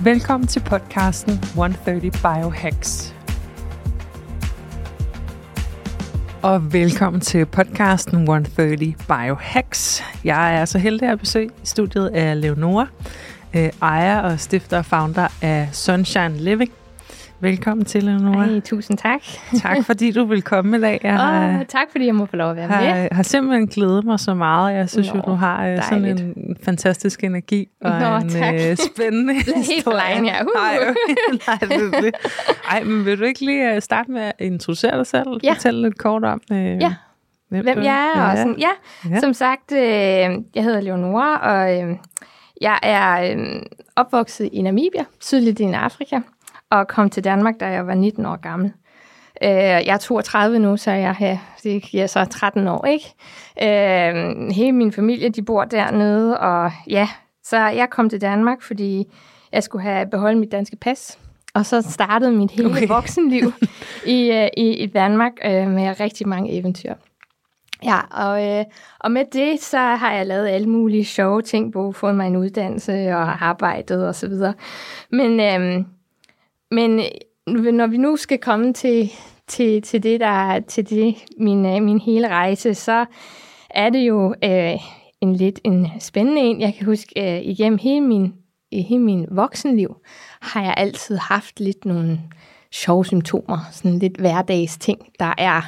Velkommen til podcasten 130 Biohacks. Og velkommen til podcasten 130 Biohacks. Jeg er så heldig at besøge i studiet af Leonora, øh, ejer og stifter og founder af Sunshine Living. Velkommen til, Leonora. Ej, tusind tak. tak, fordi du vil komme i dag. Jeg har, oh, tak, fordi jeg må få lov at være har, med. har simpelthen glædet mig så meget. Jeg synes Nå, jo, du har dejligt. sådan en fantastisk energi og Nå, en tak. øh, spændende Helt for lejen, ja. Uh. Ej, nej, det det. Ej, men vil du ikke lige øh, starte med at introducere dig selv? Ja. Fortælle lidt kort om, øh, ja. hvem, hvem jeg er. Ja. Og sådan, ja. ja, som sagt, øh, jeg hedder Leonora, og øh, jeg er øh, opvokset i Namibia, sydligt i Afrika og kom til Danmark, da jeg var 19 år gammel. Øh, jeg er 32 nu, så jeg har, det giver så 13 år, ikke? Øh, hele min familie, de bor dernede, og ja, så jeg kom til Danmark, fordi jeg skulle have beholdt mit danske pas. Og så startede mit hele okay. voksenliv i, i, i Danmark øh, med rigtig mange eventyr. Ja, og, øh, og med det, så har jeg lavet alle mulige sjove ting, både fået mig en uddannelse og arbejdet og så videre. Men øh, men øh, når vi nu skal komme til, til, til det, der til det, min, øh, min hele rejse, så er det jo øh, en lidt en spændende en. Jeg kan huske, øh, igennem hele min, hele min voksenliv, har jeg altid haft lidt nogle sjove symptomer, sådan lidt hverdags ting, der er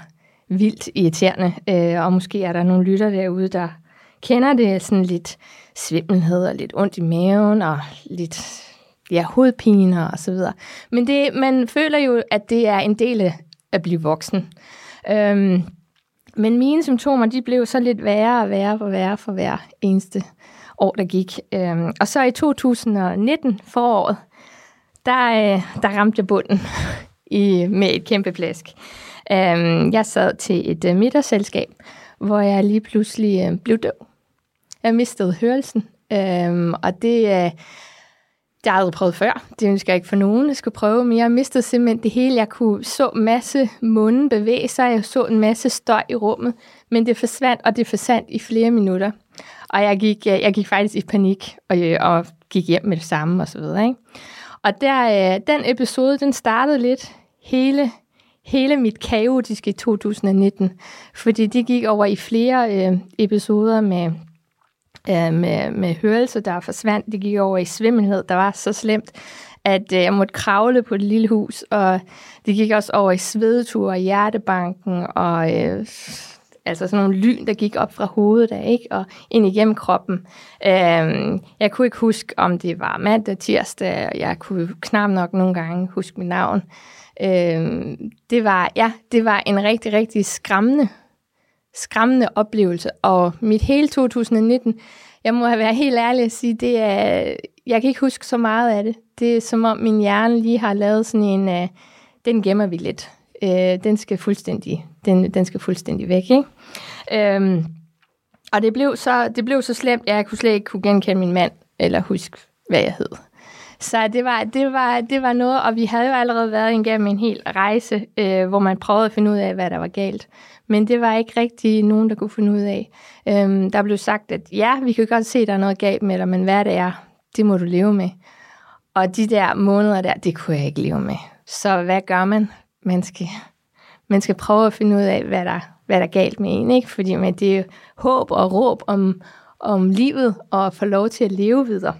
vildt irriterende. Øh, og måske er der nogle lytter derude, der kender det sådan lidt svimmelhed og lidt ondt i maven og lidt ja, hovedpiner og så videre. Men det, man føler jo, at det er en del af at blive voksen. Øhm, men mine symptomer, de blev så lidt værre og værre og værre for hver eneste år, der gik. Øhm, og så i 2019, foråret, der, øh, der ramte jeg bunden i, med et kæmpe plask. Øhm, jeg sad til et øh, middagsselskab, hvor jeg lige pludselig øh, blev døv. Jeg mistede hørelsen, øhm, og det... Øh, det har jeg aldrig prøvet før. Det ønsker jeg ikke for nogen, jeg skulle prøve. Men jeg mistede simpelthen det hele. Jeg kunne så masse munden bevæge sig. Jeg så en masse støj i rummet. Men det forsvandt, og det forsvandt i flere minutter. Og jeg gik, øh, jeg gik faktisk i panik og, øh, og gik hjem med det samme og så videre. Ikke? Og der, øh, den episode, den startede lidt hele, hele mit kaotiske 2019. Fordi det gik over i flere øh, episoder med øh, med, med hørelse, der forsvandt. Det gik over i svimmelhed, der var så slemt, at øh, jeg måtte kravle på det lille hus, og det gik også over i svedeture og hjertebanken, og øh, altså sådan nogle lyn, der gik op fra hovedet af, ikke? og ind igennem kroppen. Øh, jeg kunne ikke huske, om det var mandag, tirsdag, jeg kunne knap nok nogle gange huske mit navn. Øh, det var, ja, det var en rigtig, rigtig skræmmende skræmmende oplevelse, og mit hele 2019, jeg må være helt ærlig at sige, det er, jeg kan ikke huske så meget af det. Det er som om min hjerne lige har lavet sådan en, uh, den gemmer vi lidt. Uh, den skal fuldstændig, den, den skal fuldstændig væk, ikke? Um, og det blev, så, det blev så slemt, at jeg kunne slet ikke kunne genkende min mand, eller huske, hvad jeg hed. Så det var, det, var, det var noget, og vi havde jo allerede været igennem en hel rejse, øh, hvor man prøvede at finde ud af, hvad der var galt. Men det var ikke rigtig nogen, der kunne finde ud af. Øhm, der blev sagt, at ja, vi kan godt se, at der er noget galt med dig, men hvad det er, det må du leve med. Og de der måneder der, det kunne jeg ikke leve med. Så hvad gør man? Man skal, man skal prøve at finde ud af, hvad der, hvad der er galt med en, ikke? Fordi med det er håb og råb om, om livet og at få lov til at leve videre.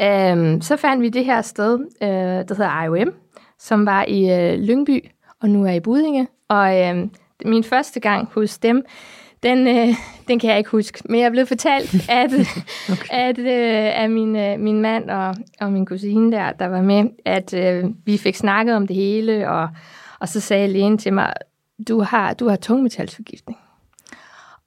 Øhm, så fandt vi det her sted, øh, der hedder IOM, som var i øh, Lyngby, og nu er i Budinge. Og øh, min første gang hos dem, den, øh, den kan jeg ikke huske. Men jeg blevet fortalt, at, okay. at øh, af min, øh, min mand og, og min kusine der, der var med, at øh, vi fik snakket om det hele, og, og så sagde lægen til mig, du har, du har tungmetalsforgiftning.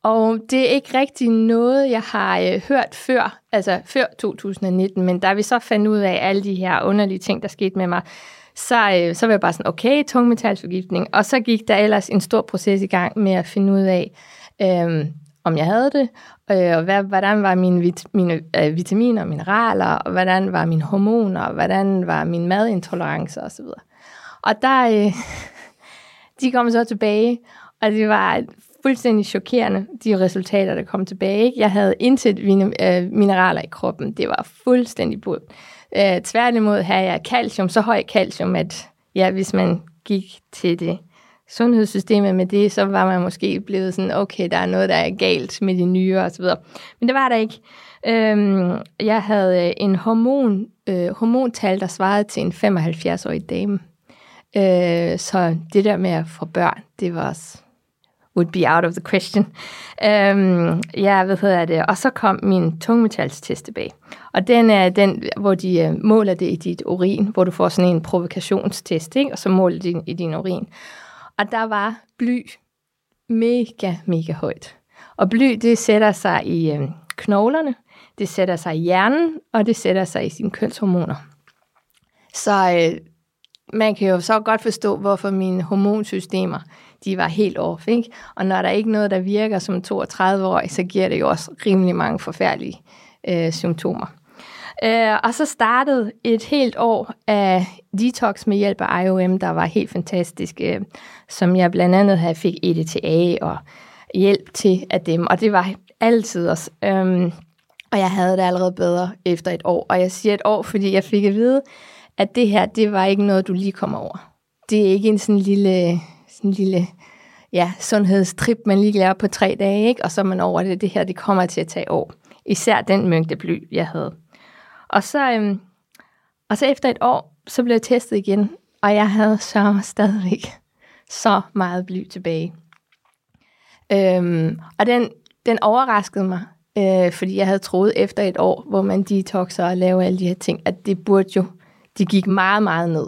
Og det er ikke rigtig noget, jeg har øh, hørt før, altså før 2019, men da vi så fandt ud af alle de her underlige ting, der skete med mig, så, øh, så var jeg bare sådan, okay, tungmetalsforgiftning. Og så gik der ellers en stor proces i gang med at finde ud af, øh, om jeg havde det, øh, og hvad, hvordan var mine, vit, mine øh, vitaminer og mineraler, og hvordan var mine hormoner, og hvordan var min madintolerance osv. Og der, øh, de kom så tilbage, og det var fuldstændig chokerende, de resultater, der kom tilbage. Jeg havde intet øh, mineraler i kroppen. Det var fuldstændig bud. Øh, tværtimod havde jeg calcium, så høj calcium, at ja, hvis man gik til det sundhedssystemet med det, så var man måske blevet sådan, okay, der er noget, der er galt med de nye og så videre. Men det var der ikke. Øhm, jeg havde øh, en hormon, øh, hormontal, der svarede til en 75-årig dame. Øh, så det der med at få børn, det var også would be out of the question. Øhm, ja, hvad hedder det? Og så kom min tungmetalstest tilbage. Og den er den, hvor de øh, måler det i dit urin, hvor du får sådan en provokationstest, ikke? og så måler de i din urin. Og der var bly mega, mega højt. Og bly, det sætter sig i uh, knoglerne, det sætter sig i hjernen, og det sætter sig i sine kønshormoner. Så øh, man kan jo så godt forstå, hvorfor mine hormonsystemer de var helt off. Ikke? Og når der ikke er noget, der virker som 32-årig, så giver det jo også rimelig mange forfærdelige øh, symptomer. Øh, og så startede et helt år af detox med hjælp af IOM, der var helt fantastisk, øh, som jeg blandt andet havde fik EDTA og hjælp til af dem, og det var altid også. Øh, og jeg havde det allerede bedre efter et år. Og jeg siger et år, fordi jeg fik at vide, at det her, det var ikke noget, du lige kommer over. Det er ikke en sådan lille sådan en lille ja, sundhedstrip, man lige laver på tre dage, ikke? og så er man over det. Det her, det kommer til at tage år. Især den mængde bly, jeg havde. Og så, øhm, og så efter et år, så blev jeg testet igen, og jeg havde så stadigvæk så meget bly tilbage. Øhm, og den, den overraskede mig, øh, fordi jeg havde troet efter et år, hvor man detoxer og laver alle de her ting, at det burde jo, det gik meget, meget ned.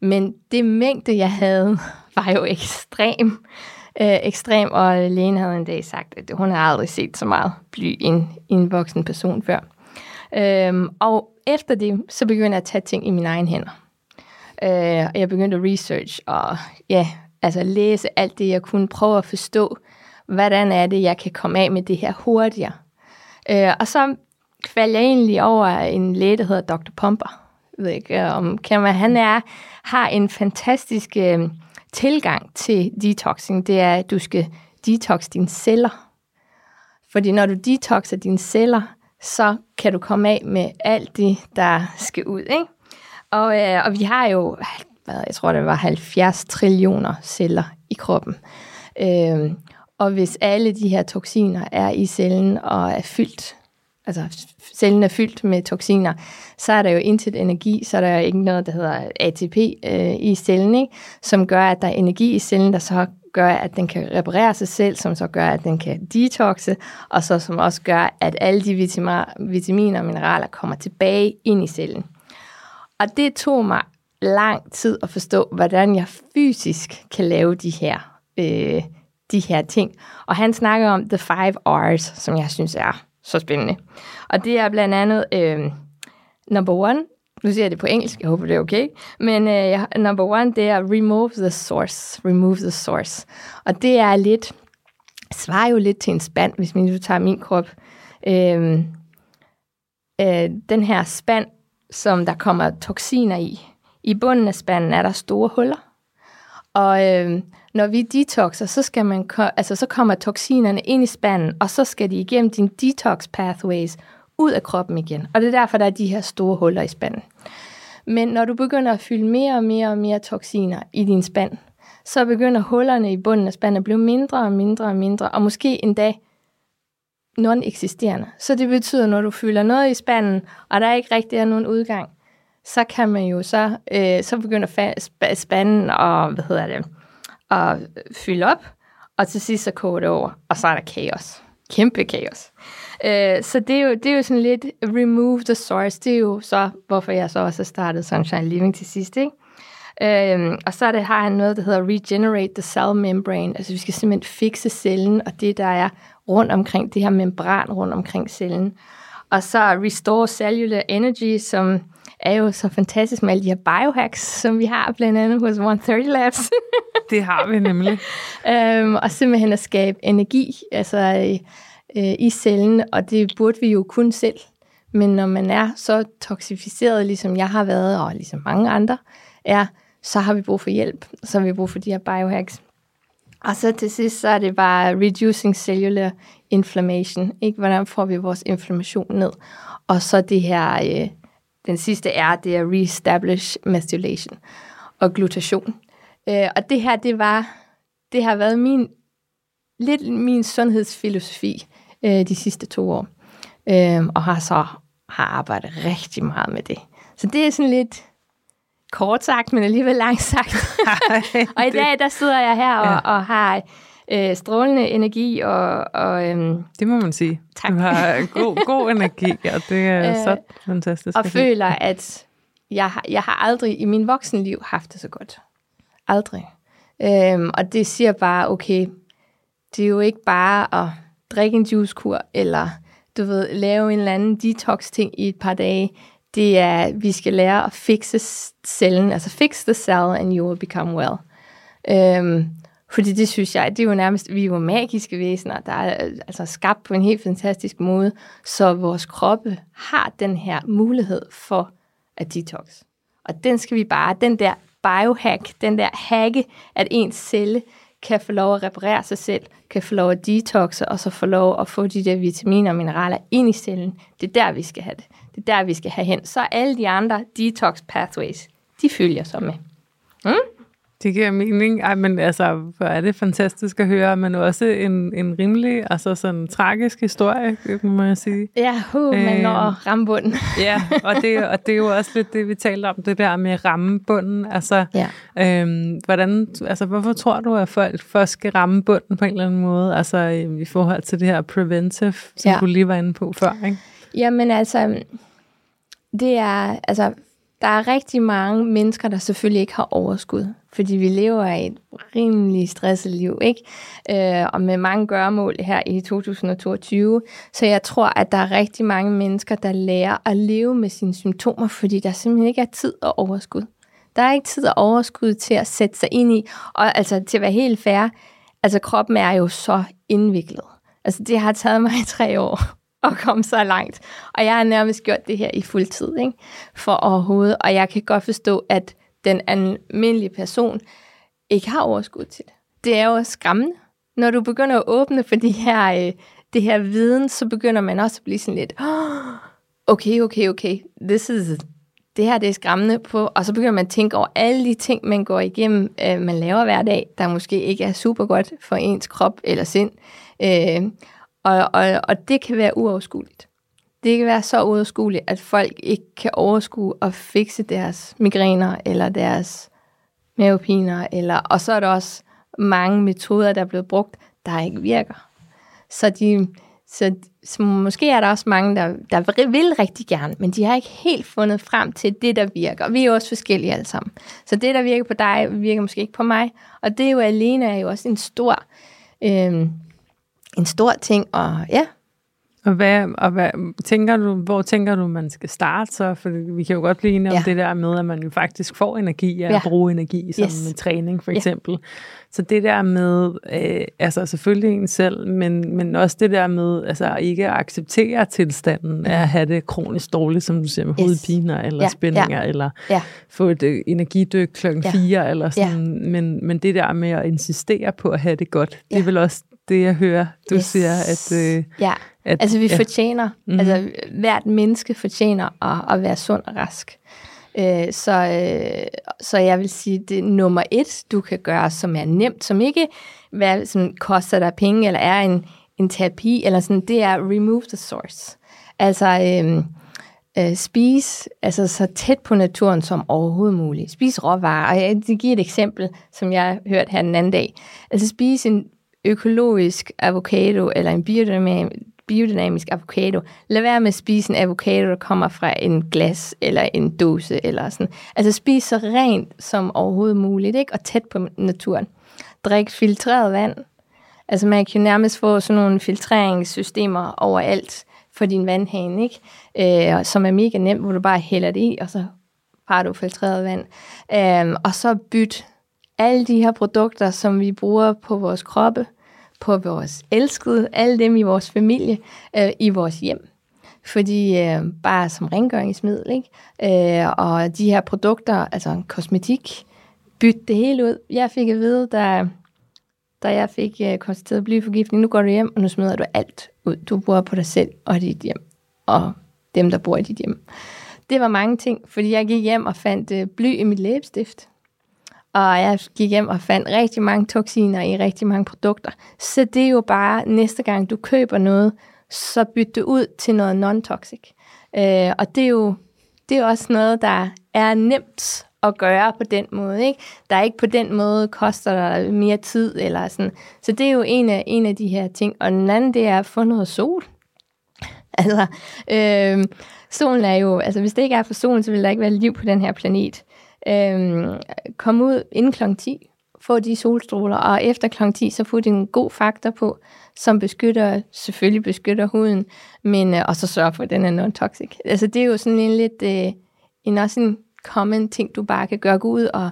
Men det mængde, jeg havde, var jo ekstrem. Øh, ekstrem, og lægen havde en dag sagt, at hun havde aldrig set så meget bly i en, en voksen person før. Øhm, og efter det, så begyndte jeg at tage ting i mine egne hænder. Øh, og jeg begyndte at research og ja, altså læse alt det, jeg kunne prøve at forstå, hvordan er det, jeg kan komme af med det her hurtigere. Øh, og så faldt jeg egentlig over en læge, der hedder Dr. Pomper. Jeg ved ikke, øh, om kan man, han er, har en fantastisk øh, tilgang til detoxing, det er, at du skal detox dine celler. Fordi når du detoxer dine celler, så kan du komme af med alt det, der skal ud. Ikke? Og, øh, og vi har jo, hvad, jeg tror det var 70 trillioner celler i kroppen. Øh, og hvis alle de her toksiner er i cellen og er fyldt, altså cellen er fyldt med toksiner, så er der jo intet energi, så er der jo ikke noget, der hedder ATP øh, i cellen, ikke? som gør, at der er energi i cellen, der så gør, at den kan reparere sig selv, som så gør, at den kan detoxe, og så som også gør, at alle de vitaminer og mineraler kommer tilbage ind i cellen. Og det tog mig lang tid at forstå, hvordan jeg fysisk kan lave de her, øh, de her ting. Og han snakker om the five R's, som jeg synes er så spændende. Og det er blandt andet øh, number one, nu siger jeg det på engelsk, jeg håber det er okay, men øh, number one, det er remove the source, remove the source. Og det er lidt, svarer jo lidt til en spand, hvis man nu tager min krop. Øh, øh, den her spand, som der kommer toksiner i, i bunden af spanden er der store huller. Og øh, når vi detoxer, så, skal man, altså, så kommer toksinerne ind i spanden, og så skal de igennem dine detox pathways ud af kroppen igen. Og det er derfor, der er de her store huller i spanden. Men når du begynder at fylde mere og mere og mere toksiner i din spand, så begynder hullerne i bunden af spanden at blive mindre og mindre og mindre, og måske endda non-eksisterende. Så det betyder, når du fylder noget i spanden, og der ikke rigtig er nogen udgang, så kan man jo så, øh, så begynder spanden og, hvad hedder det, at fylde op, og til sidst så koger det over, og så er der kaos. Kæmpe kaos. Øh, så det er, jo, det er jo sådan lidt remove the source. Det er jo så, hvorfor jeg så også har startet Sunshine Living til sidst, ikke? Øhm, og så er det, har han noget, der hedder regenerate the cell membrane. Altså vi skal simpelthen fikse cellen, og det der er rundt omkring det her membran rundt omkring cellen. Og så Restore Cellular Energy, som er jo så fantastisk med alle de her biohacks, som vi har blandt andet hos 130 Labs. det har vi nemlig. øhm, og simpelthen at skabe energi altså, øh, i cellen, og det burde vi jo kun selv. Men når man er så toksificeret, ligesom jeg har været, og ligesom mange andre er, så har vi brug for hjælp. Så har vi brug for de her biohacks. Og så til sidst, så er det bare reducing cellular inflammation. Ikke? Hvordan får vi vores inflammation ned? Og så det her, øh, den sidste er, det er reestablish methylation og glutation. Øh, og det her, det var, det har været min, lidt min sundhedsfilosofi øh, de sidste to år. Øh, og har så har arbejdet rigtig meget med det. Så det er sådan lidt kort sagt, men alligevel langt sagt. og i dag, der sidder jeg her og, ja. og har øh, strålende energi. Og, og, øhm, det må man sige. Tak. Du har god, god energi, og det er øh, så fantastisk. Og føler, at jeg, jeg har aldrig i min voksenliv haft det så godt. Aldrig. Øhm, og det siger bare, okay, det er jo ikke bare at drikke en juicekur, eller du ved, lave en eller anden detox-ting i et par dage det er, vi skal lære at fikse cellen, altså fix the cell, and you will become well. Øhm, fordi det synes jeg, det er jo nærmest, vi er jo magiske væsener, der er altså skabt på en helt fantastisk måde, så vores kroppe har den her mulighed for at detox. Og den skal vi bare, den der biohack, den der hacke, at ens celle kan få lov at reparere sig selv, kan få lov at detoxe, og så få lov at få de der vitaminer og mineraler ind i cellen. Det er der, vi skal have det. Det er der, vi skal have hen. Så alle de andre detox pathways, de følger så med. Mm? Det giver mening. Ej, men altså, hvor er det fantastisk at høre, men også en, en rimelig, altså sådan tragisk historie, må jeg sige. Ja, uh, man øh, når at ramme bunden. ja, og det, og det er jo også lidt det, vi talte om, det der med ramme bunden. Altså, ja. øhm, hvordan, altså, hvorfor tror du, at folk først skal ramme bunden på en eller anden måde, altså i, i forhold til det her preventive, som ja. du lige var inde på før, ikke? Jamen altså, det er, altså, der er rigtig mange mennesker, der selvfølgelig ikke har overskud, fordi vi lever i et rimelig stresset liv, ikke? Øh, og med mange gørmål her i 2022. Så jeg tror, at der er rigtig mange mennesker, der lærer at leve med sine symptomer, fordi der simpelthen ikke er tid og overskud. Der er ikke tid og overskud til at sætte sig ind i, og altså til at være helt fair, altså kroppen er jo så indviklet. Altså det har taget mig tre år at komme så langt. Og jeg har nærmest gjort det her i fuld tid, ikke? for overhovedet. Og jeg kan godt forstå, at den almindelige person ikke har overskud til det. Det er jo skræmmende. Når du begynder at åbne for de her, øh, det her viden, så begynder man også at blive sådan lidt, oh, okay, okay, okay, this is, det her det er skræmmende på, og så begynder man at tænke over alle de ting, man går igennem, øh, man laver hver dag, der måske ikke er super godt for ens krop eller sind. Øh, og, og, og det kan være uoverskueligt. Det kan være så uoverskueligt, at folk ikke kan overskue at fikse deres migræner eller deres mavepiner. Eller, og så er der også mange metoder, der er blevet brugt, der ikke virker. Så, de, så, så måske er der også mange, der, der vil rigtig gerne, men de har ikke helt fundet frem til det, der virker. Vi er jo også forskellige alle sammen. Så det, der virker på dig, virker måske ikke på mig. Og det er jo alene er jo også en stor... Øh, en stor ting, og ja. Og, hvad, og hvad, tænker du, hvor tænker du, man skal starte så? For vi kan jo godt blive enige ja. om det der med, at man jo faktisk får energi af ja. at bruge energi som yes. træning for eksempel. Ja. Så det der med, øh, altså selvfølgelig en selv, men, men også det der med, altså ikke at acceptere tilstanden af at have det kronisk dårligt, som du siger, med yes. hovedpiner eller ja. spændinger, ja. eller ja. få et øh, energidyk klokken ja. 4, eller sådan. Ja. Men, men det der med at insistere på at have det godt, ja. det er vel også det, jeg hører, du yes. siger, at... Øh, ja, at, altså vi ja. fortjener, mm-hmm. altså hvert menneske fortjener at, at være sund og rask. Øh, så, øh, så jeg vil sige, det nummer et, du kan gøre, som er nemt, som ikke hvad, som koster dig penge, eller er en, en terapi, eller sådan, det er remove the source. Altså, øh, øh, spise altså, så tæt på naturen som overhovedet muligt. Spise råvarer. Og jeg giver et eksempel, som jeg hørt her den anden dag. Altså spise en økologisk avocado eller en biodynamisk avocado. Lad være med at spise en avocado, der kommer fra en glas eller en dåse eller sådan. Altså spis så rent som overhovedet muligt, ikke? Og tæt på naturen. Drik filtreret vand. Altså man kan jo nærmest få sådan nogle filtreringssystemer overalt for din vandhane, ikke? Øh, som er mega nemt, hvor du bare hælder det i, og så har du filtreret vand. Øh, og så byt alle de her produkter, som vi bruger på vores kroppe, på vores elskede, alle dem i vores familie, øh, i vores hjem. Fordi øh, bare som rengøringsmiddel, ikke? Øh, og de her produkter, altså kosmetik, bytte det hele ud. Jeg fik at vide, da, da jeg fik øh, konstateret blyforgiftning, nu går du hjem, og nu smider du alt ud. Du bor på dig selv og dit hjem, og dem, der bor i dit hjem. Det var mange ting, fordi jeg gik hjem og fandt øh, bly i mit læbestift. Og jeg gik hjem og fandt rigtig mange toksiner i rigtig mange produkter. Så det er jo bare, næste gang du køber noget, så byt det ud til noget non-toxic. Øh, og det er jo det er også noget, der er nemt at gøre på den måde. Ikke? Der er ikke på den måde koster der mere tid. eller sådan. Så det er jo en af, en af de her ting. Og den anden, det er at få noget sol. altså, øh, solen er jo, altså hvis det ikke er for solen, så vil der ikke være liv på den her planet. Øh, kom ud inden kl. 10, få de solstråler, og efter kl. 10, så få en god faktor på, som beskytter, selvfølgelig beskytter huden, men øh, og så sørge for, at den er non-toxic. Altså det er jo sådan en lidt, øh, en også en common ting, du bare kan gøre. Gå ud og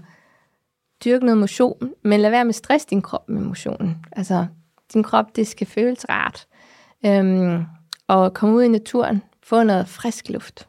dyrke noget motion, men lad være med stress din krop med motionen. Altså, din krop, det skal føles rart. Øhm, og komme ud i naturen, få noget frisk luft.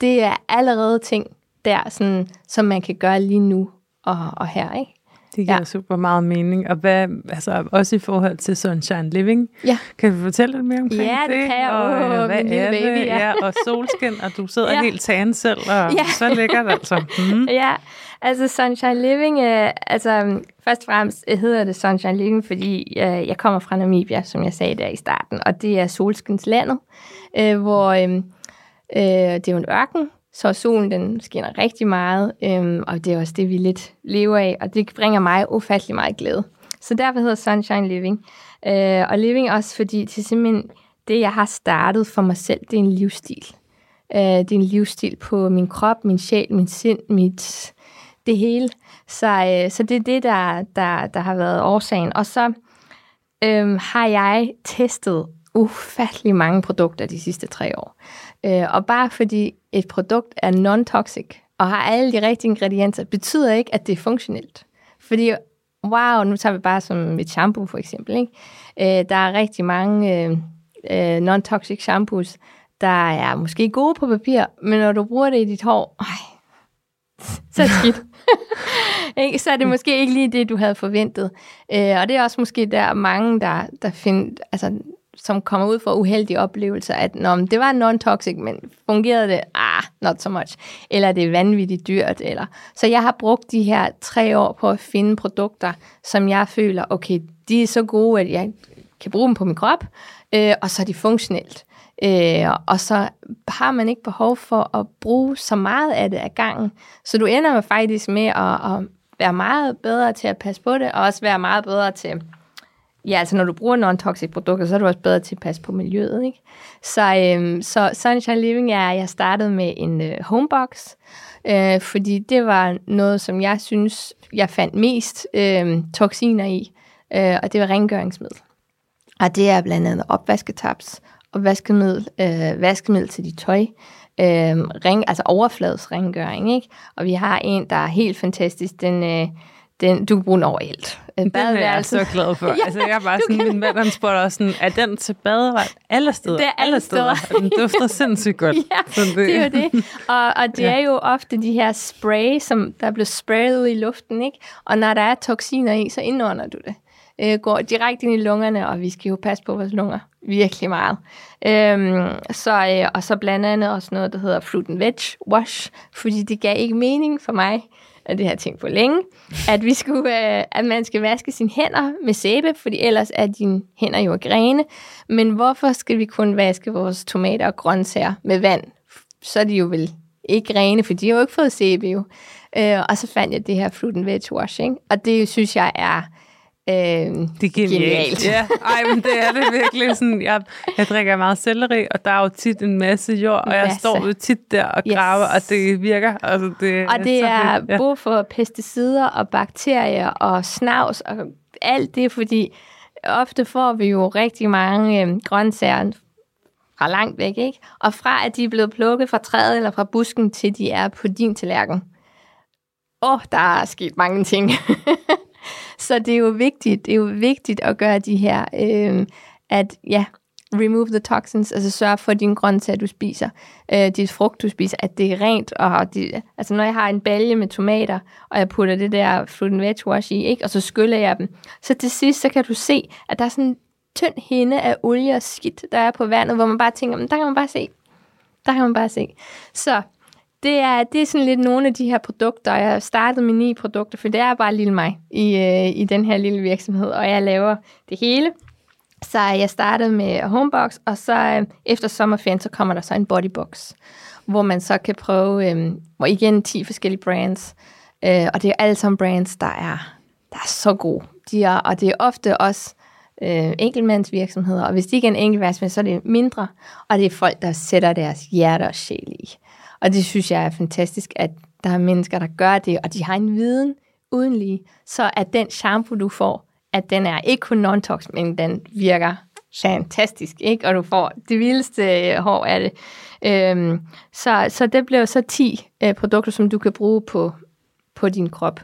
Det er allerede ting der, sådan, som man kan gøre lige nu og, og her, ikke? Det giver ja. super meget mening. Og hvad, altså også i forhold til Sunshine Living, ja. kan vi fortælle lidt mere omkring det? Ja, det, det? kan jeg. Og, oh, hvad er baby, det? Ja. ja. og solskin, og du sidder ja. helt tan selv, og ja. så lækkert altså. Mm. Ja, altså Sunshine Living, øh, altså først og fremmest hedder det Sunshine Living, fordi øh, jeg kommer fra Namibia, som jeg sagde der i starten, og det er solskinslandet, øh, hvor øh, øh, det er jo en ørken, så solen den skinner rigtig meget, øhm, og det er også det, vi lidt lever af, og det bringer mig ufattelig meget glæde. Så derfor hedder Sunshine Living. Øh, og living også, fordi det er simpelthen det, jeg har startet for mig selv, det er en livsstil. Øh, det er en livsstil på min krop, min sjæl, min sind, mit, det hele. Så, øh, så det er det, der, der, der har været årsagen. Og så øh, har jeg testet ufattelig mange produkter de sidste tre år. Øh, og bare fordi et produkt er non-toxic og har alle de rigtige ingredienser, betyder ikke, at det er funktionelt. Fordi, wow, nu tager vi bare som et shampoo for eksempel. Ikke? Øh, der er rigtig mange øh, øh, non-toxic shampoos, der er måske gode på papir, men når du bruger det i dit hår, øj, så er det skidt. så er det måske ikke lige det, du havde forventet. Øh, og det er også måske der mange, der, der finder, altså som kommer ud for uheldige oplevelser, at Nå, det var non-toxic, men fungerede det? Ah, not so much. Eller det er vanvittigt dyrt. Eller. Så jeg har brugt de her tre år på at finde produkter, som jeg føler, okay, de er så gode, at jeg kan bruge dem på min krop, øh, og så er de funktionelt. Øh, og så har man ikke behov for at bruge så meget af det ad gangen. Så du ender med faktisk med at, at være meget bedre til at passe på det, og også være meget bedre til Ja, altså når du bruger non-toxic produkter, så er du også bedre til at passe på miljøet, ikke? Så, øhm, så Sunshine Living er, jeg startede med en øh, homebox, øh, fordi det var noget, som jeg synes, jeg fandt mest øh, toksiner i, øh, og det var rengøringsmiddel. Og det er blandt andet opvasketaps, og vaskemiddel, øh, vaskemiddel til dit tøj, øh, ring, altså overfladesrengøring, ikke? Og vi har en, der er helt fantastisk, den... Øh, den, du kan bruge den overalt. Den er jeg så glad for. ja, altså, jeg er bare sådan, kan... min mand han spurgte også sådan, er den til badevej alle steder? Det er alle steder. steder. den dufter sindssygt godt. ja, det. det er jo det. Og, og det ja. er jo ofte de her spray, som der bliver sprayet ud i luften, ikke? Og når der er toksiner i, så indånder du det. Øh, går direkte ind i lungerne, og vi skal jo passe på vores lunger virkelig meget. Øhm, så, øh, og så blandt andet også noget, der hedder fruit and veg wash, fordi det gav ikke mening for mig, og det har jeg tænkt på længe, at, vi skulle, øh, at man skal vaske sine hænder med sæbe, fordi ellers er dine hænder jo grene. Men hvorfor skal vi kun vaske vores tomater og grøntsager med vand? Så er de jo vel ikke rene, for de har jo ikke fået sæbe jo. Øh, og så fandt jeg det her fruit and veg washing, og det synes jeg er Øh, det er genialt. genialt. Ja, ej, men det er det virkelig sådan. Jeg, jeg drikker meget selleri, og der er jo tit en masse jord, og jeg masse. står jo tit der og graver, yes. og det virker. Altså, det, og det er ja. både for pesticider og bakterier og snavs og alt det, fordi ofte får vi jo rigtig mange øh, grøntsager fra langt væk, ikke? Og fra at de er blevet plukket fra træet eller fra busken, til de er på din tallerken. Åh, oh, der er sket mange ting. så det er jo vigtigt, det er jo vigtigt at gøre de her, øh, at ja, remove the toxins, altså sørge for, din grøntsager, du spiser, øh, dit frugt, du spiser, at det er rent. Og de, altså når jeg har en balje med tomater, og jeg putter det der fruit and veg wash i, ikke? og så skyller jeg dem, så til sidst, så kan du se, at der er sådan en tynd hinde af olie og skidt, der er på vandet, hvor man bare tænker, men der kan man bare se. Der kan man bare se. Så det er, det er sådan lidt nogle af de her produkter. Jeg har startet med ni produkter, for det er bare lille mig i, øh, i den her lille virksomhed, og jeg laver det hele. Så jeg startede med Homebox, og så øh, efter sommerferien, så kommer der så en Bodybox, hvor man så kan prøve, øh, hvor igen 10 forskellige brands, øh, og det er alle sammen brands, der er, der er så gode. De er, og det er ofte også øh, enkeltmandsvirksomheder, og hvis de ikke er en enkeltmandsvirksomhed, så er det mindre, og det er folk, der sætter deres hjerte og sjæl i. Og det synes jeg er fantastisk, at der er mennesker, der gør det, og de har en viden uden lige, så at den shampoo, du får, at den er ikke kun non-tox, men den virker fantastisk, ikke? Og du får det vildeste øh, hår af det. Øhm, så, så det bliver så 10 øh, produkter, som du kan bruge på, på din krop.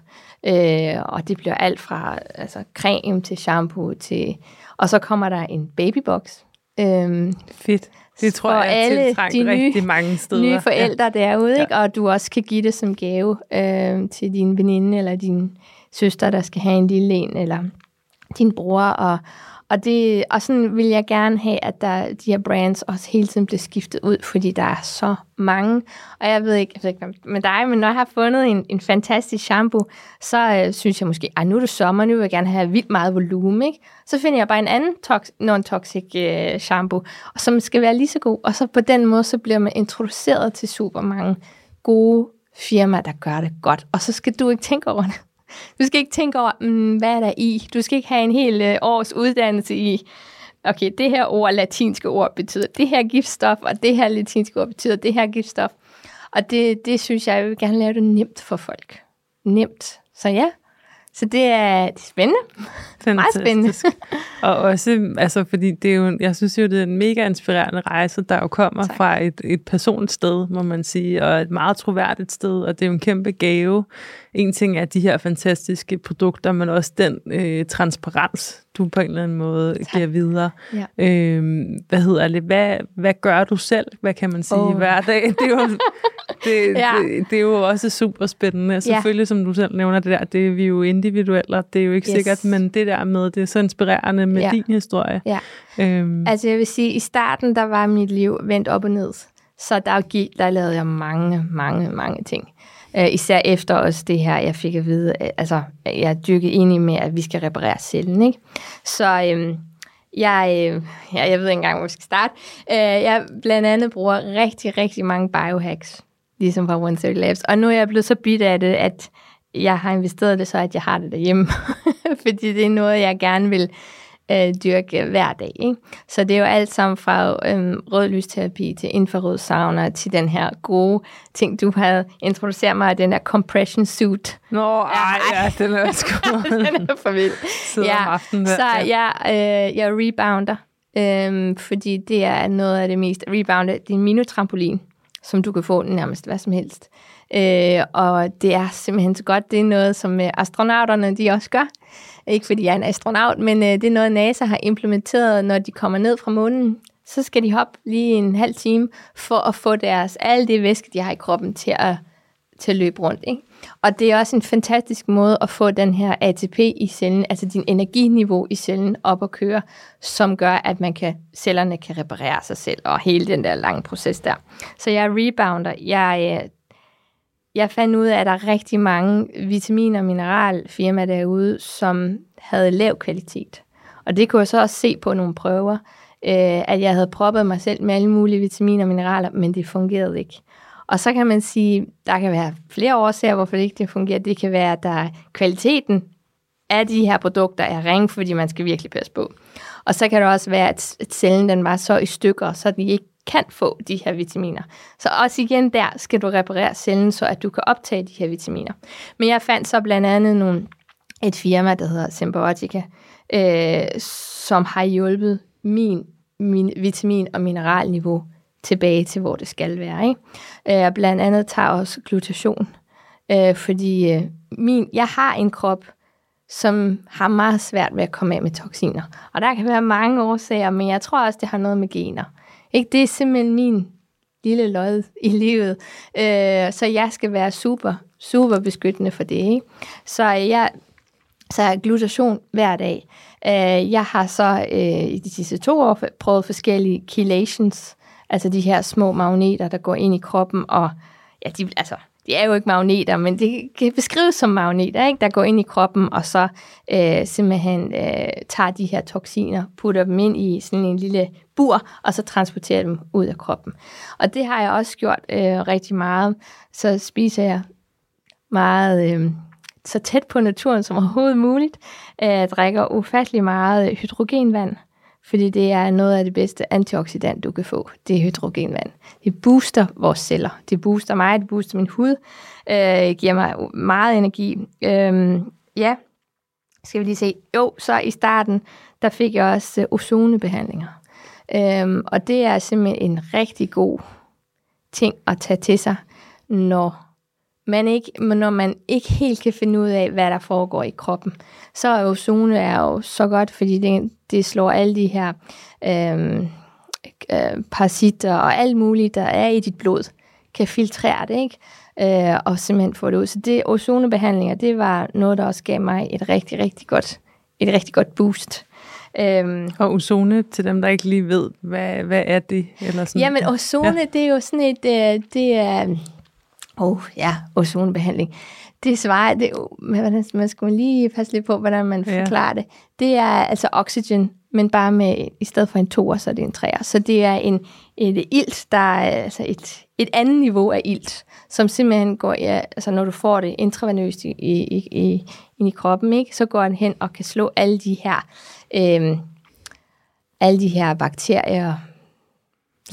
Øh, og det bliver alt fra altså, creme til shampoo til... Og så kommer der en babybox. Øhm, Fedt. Det tror jeg alle de nye, rigtig mange steder. nye forældre ja. derude, ikke? og du også kan give det som gave øh, til din veninde eller din søster, der skal have en lille en, eller din bror, og, og, det, og sådan vil jeg gerne have, at der, de her brands også hele tiden bliver skiftet ud, fordi der er så mange. Og jeg ved ikke, jeg ved ikke med dig, men når jeg har fundet en, en fantastisk shampoo, så øh, synes jeg måske, at nu er det sommer, nu vil jeg gerne have vildt meget volumen. Ikke? Så finder jeg bare en anden tox- non-toxic øh, shampoo, som skal være lige så god. Og så på den måde, så bliver man introduceret til super mange gode firmaer, der gør det godt. Og så skal du ikke tænke over det. Du skal ikke tænke over, mm, hvad er der i. Du skal ikke have en hel øh, års uddannelse i, okay, det her ord, latinske ord, betyder det her giftstof, og det her latinske ord betyder det her giftstof. Og det, det synes jeg, jeg vil gerne lave det nemt for folk. Nemt. Så ja, så det er, det er spændende. Meget spændende. og også, altså, fordi det er jo, jeg synes jo, det er en mega inspirerende rejse, der jo kommer tak. fra et, et personligt sted, må man sige, og et meget troværdigt sted, og det er jo en kæmpe gave. En ting er de her fantastiske produkter, men også den øh, transparens, du på en eller anden måde tak. giver videre. Ja. Øhm, hvad hedder det? Hvad, hvad gør du selv? Hvad kan man sige oh. hver dag? Det er jo, det, ja. det, det er jo også super spændende. Selvfølgelig, ja. som du selv nævner det der, det er vi jo individuelle, og det er jo ikke yes. sikkert, men det der med, det er så inspirerende med ja. din historie. Ja. Øhm. Altså jeg vil sige, i starten, der var mit liv vendt op og ned. Så der, der lavede jeg mange, mange, mange ting. Uh, især efter også det her, jeg fik at vide, uh, altså jeg er dykket ind i med, at vi skal reparere cellen, ikke? Så um, jeg, uh, ja, jeg ved ikke engang, hvor vi skal starte. Uh, jeg blandt andet bruger rigtig, rigtig mange biohacks, ligesom fra 130 Labs. Og nu er jeg blevet så bidt af det, at jeg har investeret det så, at jeg har det derhjemme. Fordi det er noget, jeg gerne vil øh, dyrke hver dag. Ikke? Så det er jo alt sammen fra øh, rødlysterapi til infrarød sauna til den her gode ting, du havde introduceret mig, den der compression suit. Nå, ej, ja, den er også den er for vild. ja, om aftenen, så jeg, øh, jeg rebounder, øh, fordi det er noget af det mest. Rebounder, det er en minutrampolin, som du kan få nærmest hvad som helst. Øh, og det er simpelthen så godt. Det er noget, som øh, astronauterne de også gør. Ikke fordi jeg er en astronaut, men øh, det er noget, NASA har implementeret, når de kommer ned fra månen. Så skal de hoppe lige en halv time for at få deres alle det væske, de har i kroppen, til at, til at løbe rundt. Ikke? Og det er også en fantastisk måde at få den her ATP i cellen, altså din energiniveau i cellen, op at køre, som gør, at man kan, cellerne kan reparere sig selv, og hele den der lange proces der. Så jeg er rebounder. Jeg øh, jeg fandt ud af, at der er rigtig mange vitamin- og mineralfirmaer derude, som havde lav kvalitet. Og det kunne jeg så også se på nogle prøver, øh, at jeg havde proppet mig selv med alle mulige vitaminer og mineraler, men det fungerede ikke. Og så kan man sige, der kan være flere årsager, hvorfor det ikke fungerer. Det kan være, at der kvaliteten af de her produkter er ring, fordi man skal virkelig passe på. Og så kan det også være, at cellen den var så i stykker, så den ikke kan få de her vitaminer. Så også igen der skal du reparere cellen, så at du kan optage de her vitaminer. Men jeg fandt så blandt andet nogle, et firma, der hedder Symbiotica, øh, som har hjulpet min, min vitamin- og mineralniveau tilbage til, hvor det skal være. Ikke? Øh, blandt andet tager også glutation, øh, fordi øh, min, jeg har en krop, som har meget svært ved at komme af med toksiner. Og der kan være mange årsager, men jeg tror også, det har noget med gener. Ikke? Det er simpelthen min lille lod i livet. Øh, så jeg skal være super, super beskyttende for det. Ikke? Så øh, jeg så jeg glutation hver dag. Øh, jeg har så øh, i de sidste to år prøvet forskellige chelations, altså de her små magneter, der går ind i kroppen, og ja, de, altså, de er jo ikke magneter, men det kan beskrives som magneter, ikke? der går ind i kroppen, og så øh, simpelthen øh, tager de her toksiner, putter dem ind i sådan en lille bur, og så transporterer dem ud af kroppen. Og det har jeg også gjort øh, rigtig meget. Så spiser jeg meget... Øh, så tæt på naturen som overhovedet muligt. Jeg drikker ufattelig meget hydrogenvand, fordi det er noget af det bedste antioxidant, du kan få. Det er hydrogenvand. Det booster vores celler. Det booster mig, det booster min hud, øh, giver mig meget energi. Øh, ja, skal vi lige se. Jo, så i starten, der fik jeg også øh, ozonebehandlinger. Øh, og det er simpelthen en rigtig god ting at tage til sig, når man ikke, når man ikke helt kan finde ud af, hvad der foregår i kroppen, så er ozone er jo så godt, fordi det, det slår alle de her øh, øh, parasitter og alt muligt, der er i dit blod, kan filtrere det, ikke? Øh, og simpelthen få det ud. Så det ozonebehandlinger, det var noget, der også gav mig et rigtig, rigtig godt, et rigtig godt boost. Øhm, og ozone, til dem, der ikke lige ved, hvad, hvad er det? Eller sådan. Jamen, ozone, ja. det er jo sådan et, øh, det er, oh, ja, ozonbehandling. Det svarer, det, man, man skal lige passe lidt på, hvordan man forklarer ja. det. Det er altså oxygen, men bare med, i stedet for en toer, så er det en treer. Så det er en, et ilt, der er altså et, et andet niveau af ilt, som simpelthen går, ja, altså når du får det intravenøst i, i, i, ind i kroppen, ikke, så går den hen og kan slå alle de her, øh, alle de her bakterier,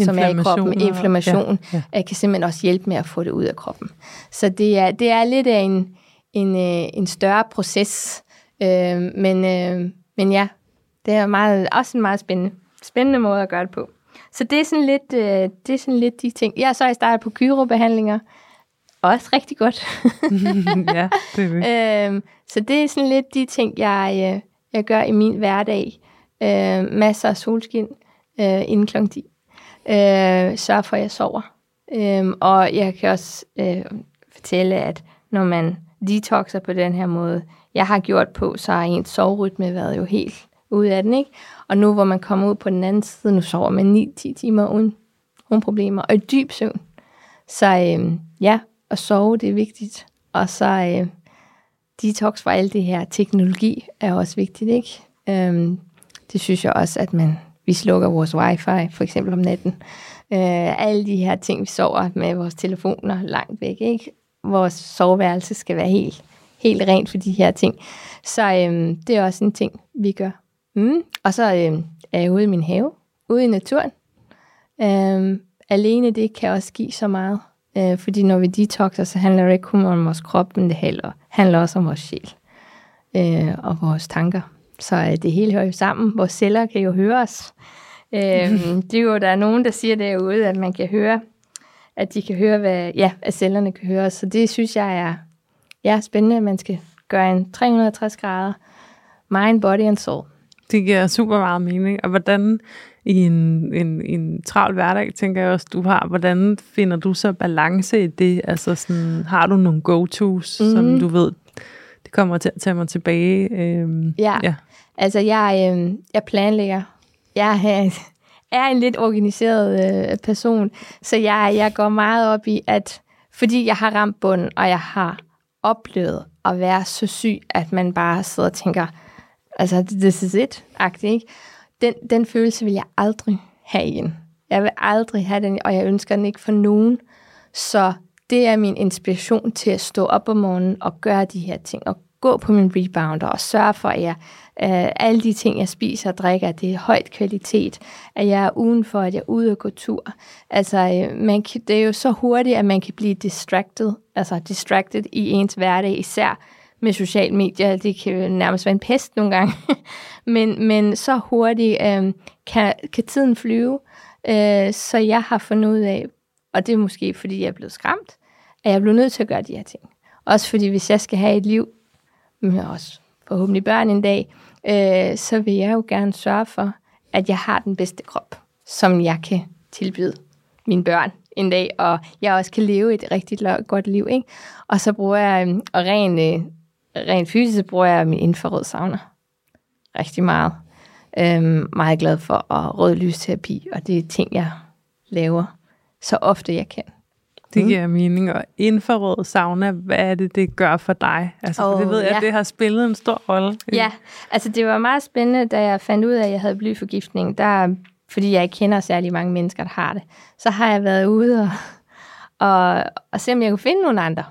som er i kroppen, inflammation, ja, ja. kan simpelthen også hjælpe med at få det ud af kroppen. Så det er, det er lidt af en, en, øh, en større proces, øh, men, øh, men ja, det er meget, også en meget spændende, spændende måde at gøre det på. Så det er sådan lidt, øh, det er sådan lidt de ting. Jeg er så i startet på gyrobehandlinger, også rigtig godt. ja, det er det. øhm, så det er sådan lidt de ting, jeg, øh, jeg gør i min hverdag. Øh, masser af solskin øh, inden kl. 10 øh, sørge for, at jeg sover. Øh, og jeg kan også øh, fortælle, at når man detoxer på den her måde, jeg har gjort på, så har ens soverytme været jo helt ude af den, ikke? Og nu hvor man kommer ud på den anden side, nu sover man 9-10 timer uden, uden problemer, og i dyb søvn. Så øh, ja, at sove, det er vigtigt. Og så øh, detox for alt det her teknologi er også vigtigt, ikke? Øh, det synes jeg også, at man vi slukker vores wifi, for eksempel om natten. Øh, alle de her ting, vi sover med vores telefoner langt væk, ikke? Vores soveværelse skal være helt, helt rent for de her ting. Så øh, det er også en ting, vi gør. Mm. Og så øh, er jeg ude i min have, ude i naturen. Øh, alene det kan også give så meget. Øh, fordi når vi detoxer, så handler det ikke kun om vores krop, men det handler, handler også om vores sjæl øh, og vores tanker. Så øh, det hele hører jo sammen. Vores celler kan jo høre os. Øhm, det er jo, der er nogen, der siger derude, at man kan høre, at de kan høre, hvad, ja, at cellerne kan høre os. Så det synes jeg er ja, spændende, at man skal gøre en 360 grader mind, body and soul. Det giver super meget mening. Og hvordan i en, en, en travl hverdag, tænker jeg også, du har, hvordan finder du så balance i det? Altså sådan, har du nogle go-tos, mm. som mhm. du ved, det kommer til at tage mig tilbage? Øhm, ja. ja, altså jeg, øh, jeg planlægger jeg er en lidt organiseret øh, person, så jeg, jeg går meget op i, at fordi jeg har ramt bunden, og jeg har oplevet at være så syg, at man bare sidder og tænker, altså, this is it, agtigt, ikke? Den, den følelse vil jeg aldrig have igen. Jeg vil aldrig have den, og jeg ønsker den ikke for nogen. Så det er min inspiration til at stå op om morgenen og gøre de her ting, og gå på min rebounder og sørge for, at jeg Uh, alle de ting, jeg spiser og drikker, det er højt kvalitet, at jeg er udenfor, at jeg er ude og gå tur. Altså, øh, man kan, det er jo så hurtigt, at man kan blive distracted, altså distracted i ens hverdag, især med social medier. Det kan nærmest være en pest nogle gange. men, men så hurtigt øh, kan, kan tiden flyve. Øh, så jeg har fundet ud af, og det er måske fordi jeg er blevet skræmt, at jeg bliver nødt til at gøre de her ting. Også fordi hvis jeg skal have et liv, men også forhåbentlig børn en dag, øh, så vil jeg jo gerne sørge for, at jeg har den bedste krop, som jeg kan tilbyde mine børn en dag, og jeg også kan leve et rigtig godt liv. Ikke? Og så bruger jeg, øhm, og rent, øh, rent fysisk bruger jeg min infrarød sauna rigtig meget. Øhm, meget glad for at rød lysterapi, og det er ting, jeg laver så ofte jeg kan. Det mm. giver mening. Og infrarød sauna, hvad er det, det gør for dig? Altså, oh, for det ved jeg, ja. at det har spillet en stor rolle. Ja, altså det var meget spændende, da jeg fandt ud af, at jeg havde blyforgiftning. Der, fordi jeg ikke kender særlig mange mennesker, der har det. Så har jeg været ude og, og, og se, om jeg kunne finde nogle andre.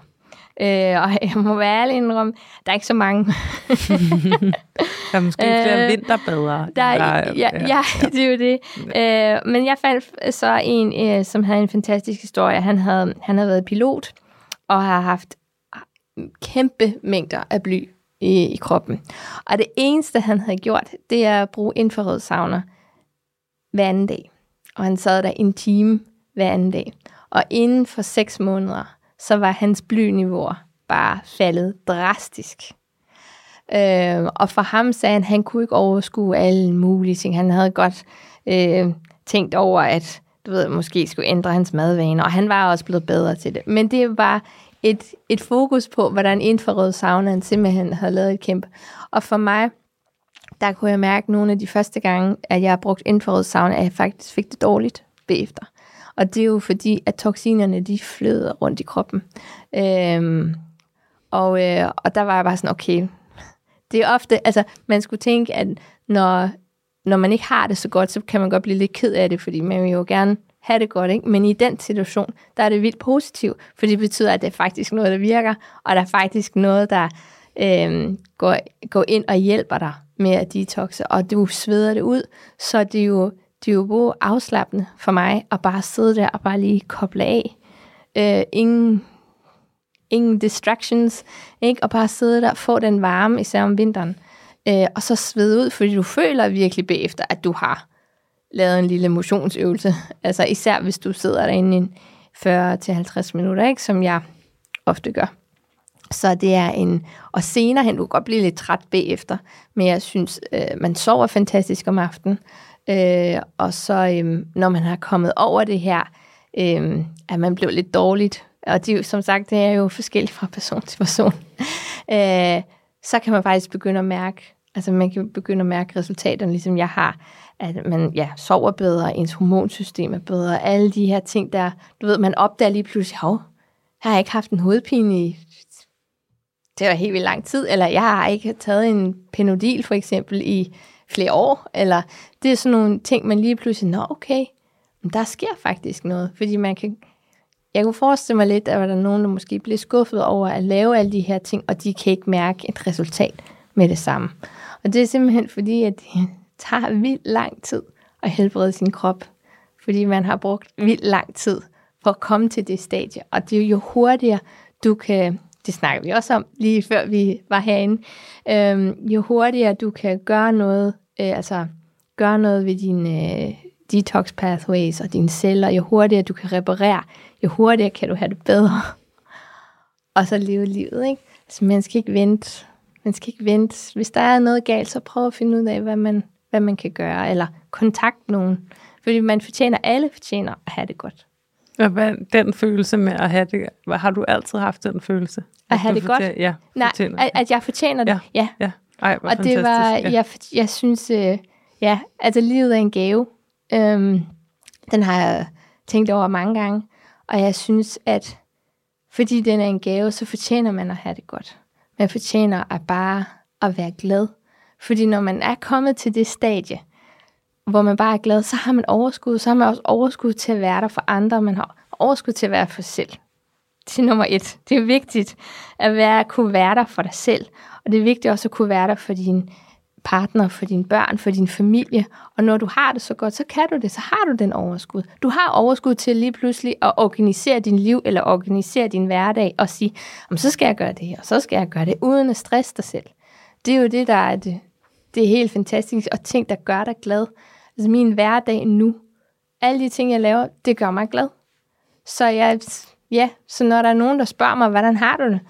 Øh, og jeg må være ærlig indrømme, der er ikke så mange. der er måske flere øh, vinterbadere. Der, der, ja, ja, ja, det er jo det. Øh, men jeg fandt så en, øh, som havde en fantastisk historie. Han havde, han havde været pilot og har haft kæmpe mængder af bly i, i kroppen. Og det eneste, han havde gjort, det er at bruge infrarød sauna hver anden dag. Og han sad der en time hver anden dag. Og inden for seks måneder, så var hans blyniveau bare faldet drastisk. Øh, og for ham sagde han, at han kunne ikke overskue alle mulige ting. Han havde godt øh, tænkt over, at du ved, måske skulle ændre hans madvaner, og han var også blevet bedre til det. Men det var et, et fokus på, hvordan infrarød saunaen simpelthen havde lavet et kæmpe. Og for mig, der kunne jeg mærke nogle af de første gange, at jeg har brugt infrarød sauna, at jeg faktisk fik det dårligt bagefter. Og det er jo fordi, at toksinerne, de flyder rundt i kroppen. Øhm, og, øh, og der var jeg bare sådan, okay, det er ofte, altså man skulle tænke, at når, når man ikke har det så godt, så kan man godt blive lidt ked af det, fordi man vil jo gerne have det godt, ikke? Men i den situation, der er det vildt positivt, for det betyder, at det er faktisk noget, der virker, og der er faktisk noget, der øh, går, går ind og hjælper dig med at detoxe, og du sveder det ud, så det er jo det er jo afslappende for mig at bare sidde der og bare lige koble af. Øh, ingen, ingen distractions, ikke? Og bare sidde der og få den varme, især om vinteren. Øh, og så svede ud, fordi du føler virkelig bagefter, at du har lavet en lille motionsøvelse. Altså især hvis du sidder derinde i 40-50 minutter, ikke? som jeg ofte gør. Så det er en, og senere hen, du kan godt blive lidt træt bagefter, men jeg synes, øh, man sover fantastisk om aftenen, Øh, og så øh, når man har kommet over det her, øh, at man blev lidt dårligt, og det, som sagt, det er jo forskelligt fra person til person, øh, så kan man faktisk begynde at mærke, altså man kan begynde at mærke resultaterne, ligesom jeg har, at man ja, sover bedre, ens hormonsystem er bedre, alle de her ting der, du ved, man opdager lige pludselig, hov, jeg har ikke haft en hovedpine i det var helt vildt lang tid, eller jeg har ikke taget en penodil for eksempel i flere år, eller det er sådan nogle ting, man lige pludselig, nå okay, men der sker faktisk noget, fordi man kan, jeg kunne forestille mig lidt, at der er nogen, der måske bliver skuffet over at lave alle de her ting, og de kan ikke mærke et resultat med det samme. Og det er simpelthen fordi, at det tager vildt lang tid at helbrede sin krop, fordi man har brugt vildt lang tid for at komme til det stadie. Og det er jo hurtigere, du kan, det snakker vi også om lige før vi var herinde, øhm, jo hurtigere du kan gøre noget, øh, altså gøre noget ved dine øh, detox pathways og dine celler, jo hurtigere du kan reparere, jo hurtigere kan du have det bedre. og så leve livet, ikke? Altså man skal ikke vente. Man skal ikke vente. Hvis der er noget galt, så prøv at finde ud af, hvad man, hvad man kan gøre, eller kontakt nogen. Fordi man fortjener, alle fortjener at have det godt. Og hvad, den følelse med at have det, har du altid haft den følelse? At have det godt? Ja, Nej, at, at jeg fortjener det, ja. ja. ja. Ej, og det var, ja. jeg, jeg synes, øh, ja, altså livet er en gave. Øhm, den har jeg tænkt over mange gange, og jeg synes, at fordi den er en gave, så fortjener man at have det godt. Man fortjener at bare at være glad. Fordi når man er kommet til det stadie, hvor man bare er glad, så har man overskud, så har man også overskud til at være der for andre, man har overskud til at være for selv. Det er nummer et. Det er vigtigt at være, at kunne være der for dig selv, og det er vigtigt også at kunne være der for din partner, for dine børn, for din familie. Og når du har det så godt, så kan du det, så har du den overskud. Du har overskud til lige pludselig at organisere din liv, eller organisere din hverdag, og sige, Om, så skal jeg gøre det her, og så skal jeg gøre det, uden at stresse dig selv. Det er jo det, der er det, det er helt fantastisk, og ting, der gør dig glad. Altså min hverdag nu, alle de ting, jeg laver, det gør mig glad. Så jeg, ja, så når der er nogen, der spørger mig, hvordan har du det,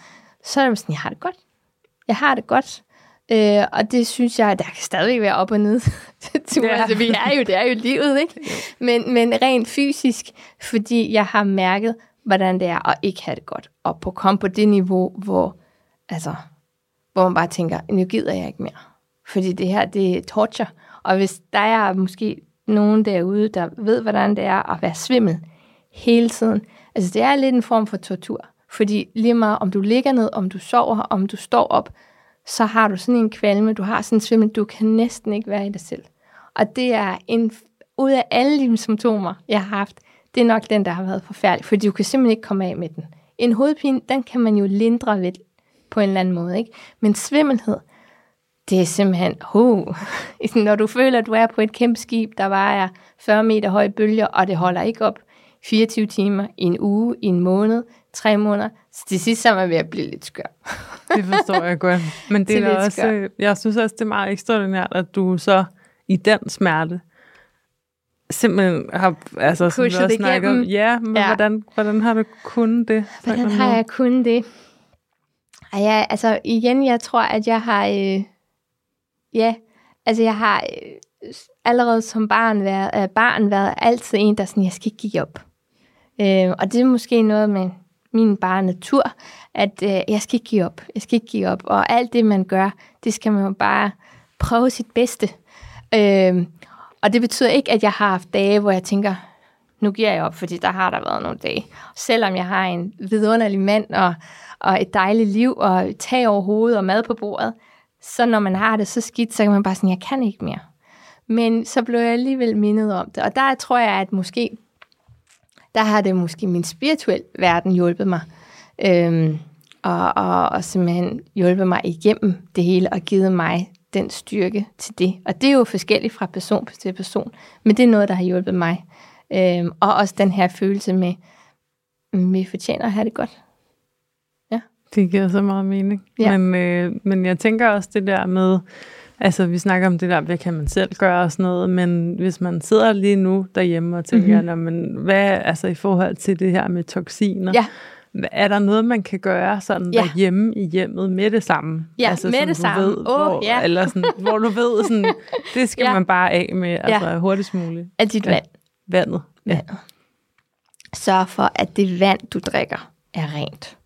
så er det sådan, jeg har det godt. Jeg har det godt. Øh, og det synes jeg, der kan stadig være op og ned. ja. altså, vi er jo, det er jo livet, ikke? Men, men rent fysisk, fordi jeg har mærket, hvordan det er at ikke have det godt. Og på komme på det niveau, hvor, altså, hvor man bare tænker, nu gider jeg ikke mere. Fordi det her, det er torture. Og hvis der er måske nogen derude, der ved, hvordan det er at være svimmel hele tiden, altså det er lidt en form for tortur. Fordi lige meget om du ligger ned, om du sover, om du står op, så har du sådan en kvalme, du har sådan en svimmel, du kan næsten ikke være i dig selv. Og det er en, ud af alle de symptomer, jeg har haft, det er nok den, der har været forfærdelig, fordi du kan simpelthen ikke komme af med den. En hovedpine, den kan man jo lindre ved på en eller anden måde, ikke? Men svimmelhed, det er simpelthen, oh, når du føler, at du er på et kæmpe skib, der vejer 40 meter høje bølger, og det holder ikke op 24 timer, i en uge, i en måned, tre måneder, så til sidst så er man ved at blive lidt skør. det forstår jeg godt. Men det er også, skør. jeg synes også, det er meget ekstraordinært, at du så i den smerte simpelthen har, altså, som også snakket om, ja, men ja. Hvordan, hvordan har du kunnet det? Hvordan har jeg kunnet det? Ej, ja, altså igen, jeg tror, at jeg har, øh, ja, altså jeg har øh, allerede som barn været, øh, barn været altid en, der sådan, jeg skal ikke give op. Øh, og det er måske noget med min bare natur, at øh, jeg skal ikke give op. Jeg skal ikke give op. Og alt det, man gør, det skal man jo bare prøve sit bedste. Øh, og det betyder ikke, at jeg har haft dage, hvor jeg tænker, nu giver jeg op, fordi der har der været nogle dage. Selvom jeg har en vidunderlig mand og, og et dejligt liv og tag over hovedet og mad på bordet, så når man har det så skidt, så kan man bare sige, jeg kan ikke mere. Men så blev jeg alligevel mindet om det. Og der tror jeg, at måske, der har det måske min spirituelle verden hjulpet mig. Øhm, og, og, og simpelthen hjulpet mig igennem det hele og givet mig den styrke til det. Og det er jo forskelligt fra person til person, men det er noget, der har hjulpet mig. Øhm, og også den her følelse med, at vi fortjener at have det godt. Ja. Det giver så meget mening. Ja. Men, øh, men jeg tænker også det der med, altså vi snakker om det der, hvad kan man selv gøre og sådan noget, men hvis man sidder lige nu derhjemme og tænker, mm-hmm. men hvad altså i forhold til det her med toksiner, ja er der noget, man kan gøre sådan ja. derhjemme i hjemmet med det samme? Ja, altså, med det samme. Ved, oh, hvor, ja. Eller sådan, hvor du ved, sådan, det skal ja. man bare af med altså, ja. hurtigst muligt. Af dit vand. Vandet. Ja. Vandet. Sørg for, at det vand, du drikker, er rent.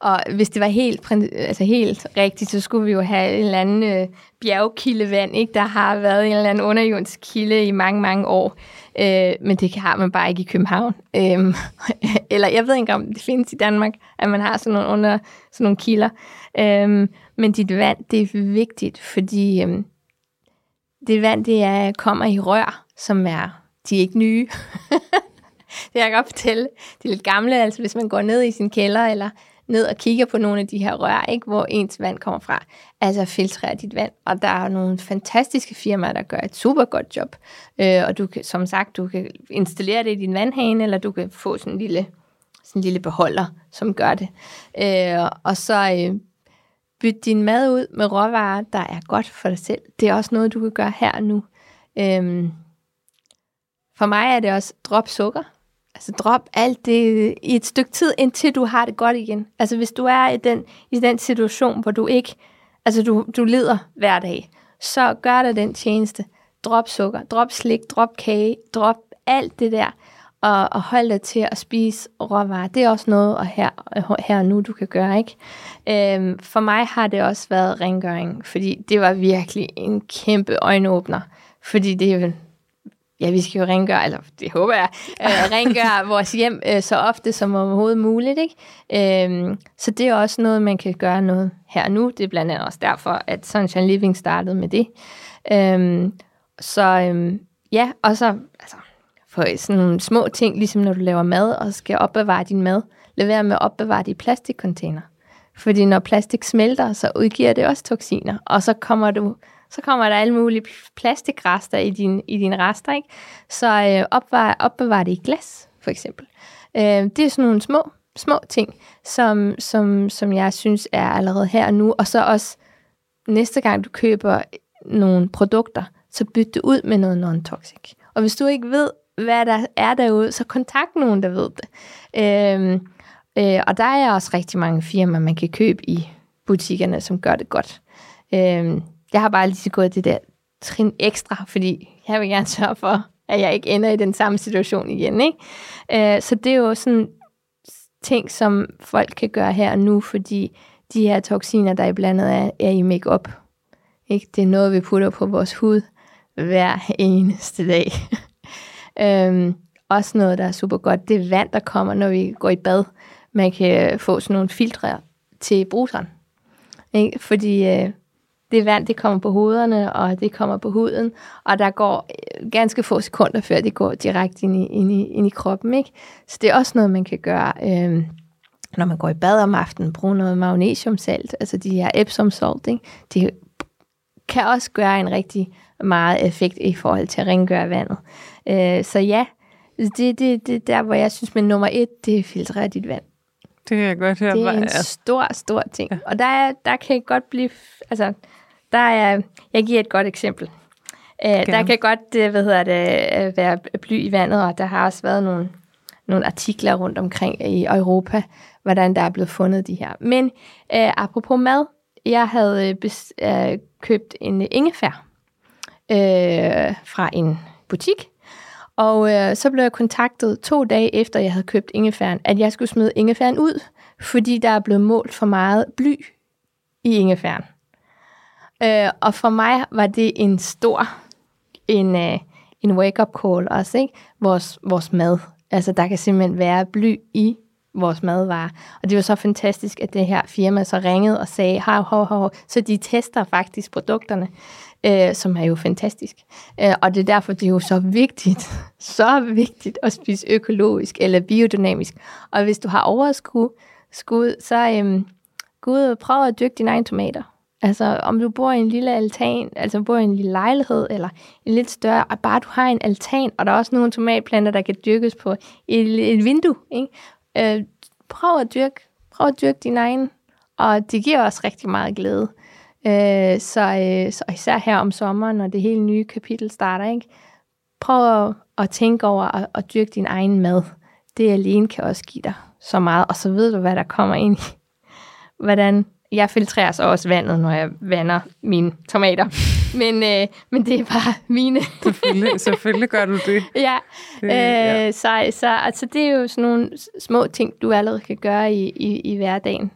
Og hvis det var helt, altså helt rigtigt, så skulle vi jo have en eller anden øh, bjergkildevand, ikke? der har været en eller anden underjordisk kilde i mange, mange år. Øh, men det har man bare ikke i København. Øh, eller jeg ved ikke, om det findes i Danmark, at man har sådan nogle, under, sådan nogle kilder. Øh, men dit vand, det er vigtigt, fordi øh, det vand, det er, kommer i rør, som er, de er ikke nye. det kan jeg godt fortælle. De er lidt gamle, altså hvis man går ned i sin kælder, eller ned og kigger på nogle af de her rør, ikke, hvor ens vand kommer fra. Altså filtrere dit vand. Og der er nogle fantastiske firmaer, der gør et super godt job. Øh, og du kan, som sagt, du kan installere det i din vandhane, eller du kan få sådan en lille, sådan en lille beholder, som gør det. Øh, og så øh, byt din mad ud med råvarer, der er godt for dig selv. Det er også noget, du kan gøre her og nu. Øh, for mig er det også drop sukker. Altså drop alt det i et stykke tid, indtil du har det godt igen. Altså hvis du er i den, i den situation, hvor du ikke, altså du, du lider hver dag, så gør dig den tjeneste. Drop sukker, drop slik, drop kage, drop alt det der, og, og hold dig til at spise råvarer. Det er også noget og her, her og nu, du kan gøre. ikke. Øhm, for mig har det også været rengøring, fordi det var virkelig en kæmpe øjenåbner. Fordi det er ja, vi skal jo rengøre, eller det håber jeg, øh, rengøre vores hjem øh, så ofte som overhovedet muligt. Ikke? Øhm, så det er også noget, man kan gøre noget her og nu. Det er blandt andet også derfor, at Sunshine Living startede med det. Øhm, så øhm, ja, og så altså, for sådan nogle små ting, ligesom når du laver mad og skal opbevare din mad, lad være med at opbevare det i plastikcontainer. Fordi når plastik smelter, så udgiver det også toksiner, og så kommer du så kommer der alle mulige plastikrester i din, i din rester, ikke? Så øh, opbevar, opbevar det i glas, for eksempel. Øh, det er sådan nogle små, små ting, som, som, som jeg synes er allerede her og nu, og så også næste gang du køber nogle produkter, så byt det ud med noget non-toxic. Og hvis du ikke ved, hvad der er derude, så kontakt nogen, der ved det. Øhm, øh, og der er også rigtig mange firmaer, man kan købe i butikkerne, som gør det godt. Øhm, jeg har bare lige gået det der trin ekstra, fordi jeg vil gerne sørge for, at jeg ikke ender i den samme situation igen. Ikke? Øh, så det er jo sådan ting, som folk kan gøre her og nu, fordi de her toksiner, der er blandet er, er i makeup. Ikke? Det er noget, vi putter på vores hud hver eneste dag. øhm, også noget, der er super godt, det er vand, der kommer, når vi går i bad. Man kan få sådan nogle filtre til bruseren. Ikke? Fordi øh, det vand, det kommer på hovederne, og det kommer på huden, og der går øh, ganske få sekunder, før det går direkte ind i, ind i, ind i kroppen. Ikke? Så det er også noget, man kan gøre, øh, når man går i bad om aftenen, bruge noget magnesiumsalt, altså de her Epsom salt, ikke? det kan også gøre en rigtig meget effekt i forhold til at rengøre vandet. Øh, så ja, det, det, det der, hvor jeg synes, men nummer et, det er dit vand. Det kan jeg godt høre. Det er en stor, stor ting. Ja. Og der, er, der kan godt blive, altså, der er, jeg giver et godt eksempel. Uh, der kan godt, øh, hvad hedder det, øh, være bly i vandet, og der har også været nogle, nogle artikler rundt omkring i Europa, hvordan der er blevet fundet de her. Men uh, apropos mad, jeg havde bes, uh, købt en ingefær uh, fra en butik, og øh, så blev jeg kontaktet to dage efter, jeg havde købt ingefæren, at jeg skulle smide ingefæren ud, fordi der er blevet målt for meget bly i ingefæren. Øh, og for mig var det en stor, en, øh, en wake-up call også, ikke? Vores, vores mad. Altså, der kan simpelthen være bly i vores madvarer. Og det var så fantastisk, at det her firma så ringede og sagde, hov, hov, hov. Så de tester faktisk produkterne, øh, som er jo fantastisk. Øh, og det er derfor, det er jo så vigtigt, så vigtigt at spise økologisk eller biodynamisk. Og hvis du har overskud, skud, så øh, gå ud og prøv at dyrke dine egne tomater. Altså, om du bor i en lille altan, altså bor i en lille lejlighed, eller en lidt større, og bare du har en altan, og der er også nogle tomatplanter, der kan dyrkes på et, et vindue, ikke? Øh, prøv at dyrke, prøv at dyrke din egen, og det giver også rigtig meget glæde. Øh, så, øh, så især her om sommeren, når det hele nye kapitel starter, ikke? prøv at, at tænke over at, at dyrke din egen mad. Det alene kan også give dig så meget, og så ved du, hvad der kommer ind i. Hvordan jeg filtrerer så også vandet, når jeg vander mine tomater. Men, øh, men det er bare mine. selvfølgelig, selvfølgelig gør du det. ja, det, øh, ja. Så, så altså, det er jo sådan nogle små ting, du allerede kan gøre i, i, i hverdagen.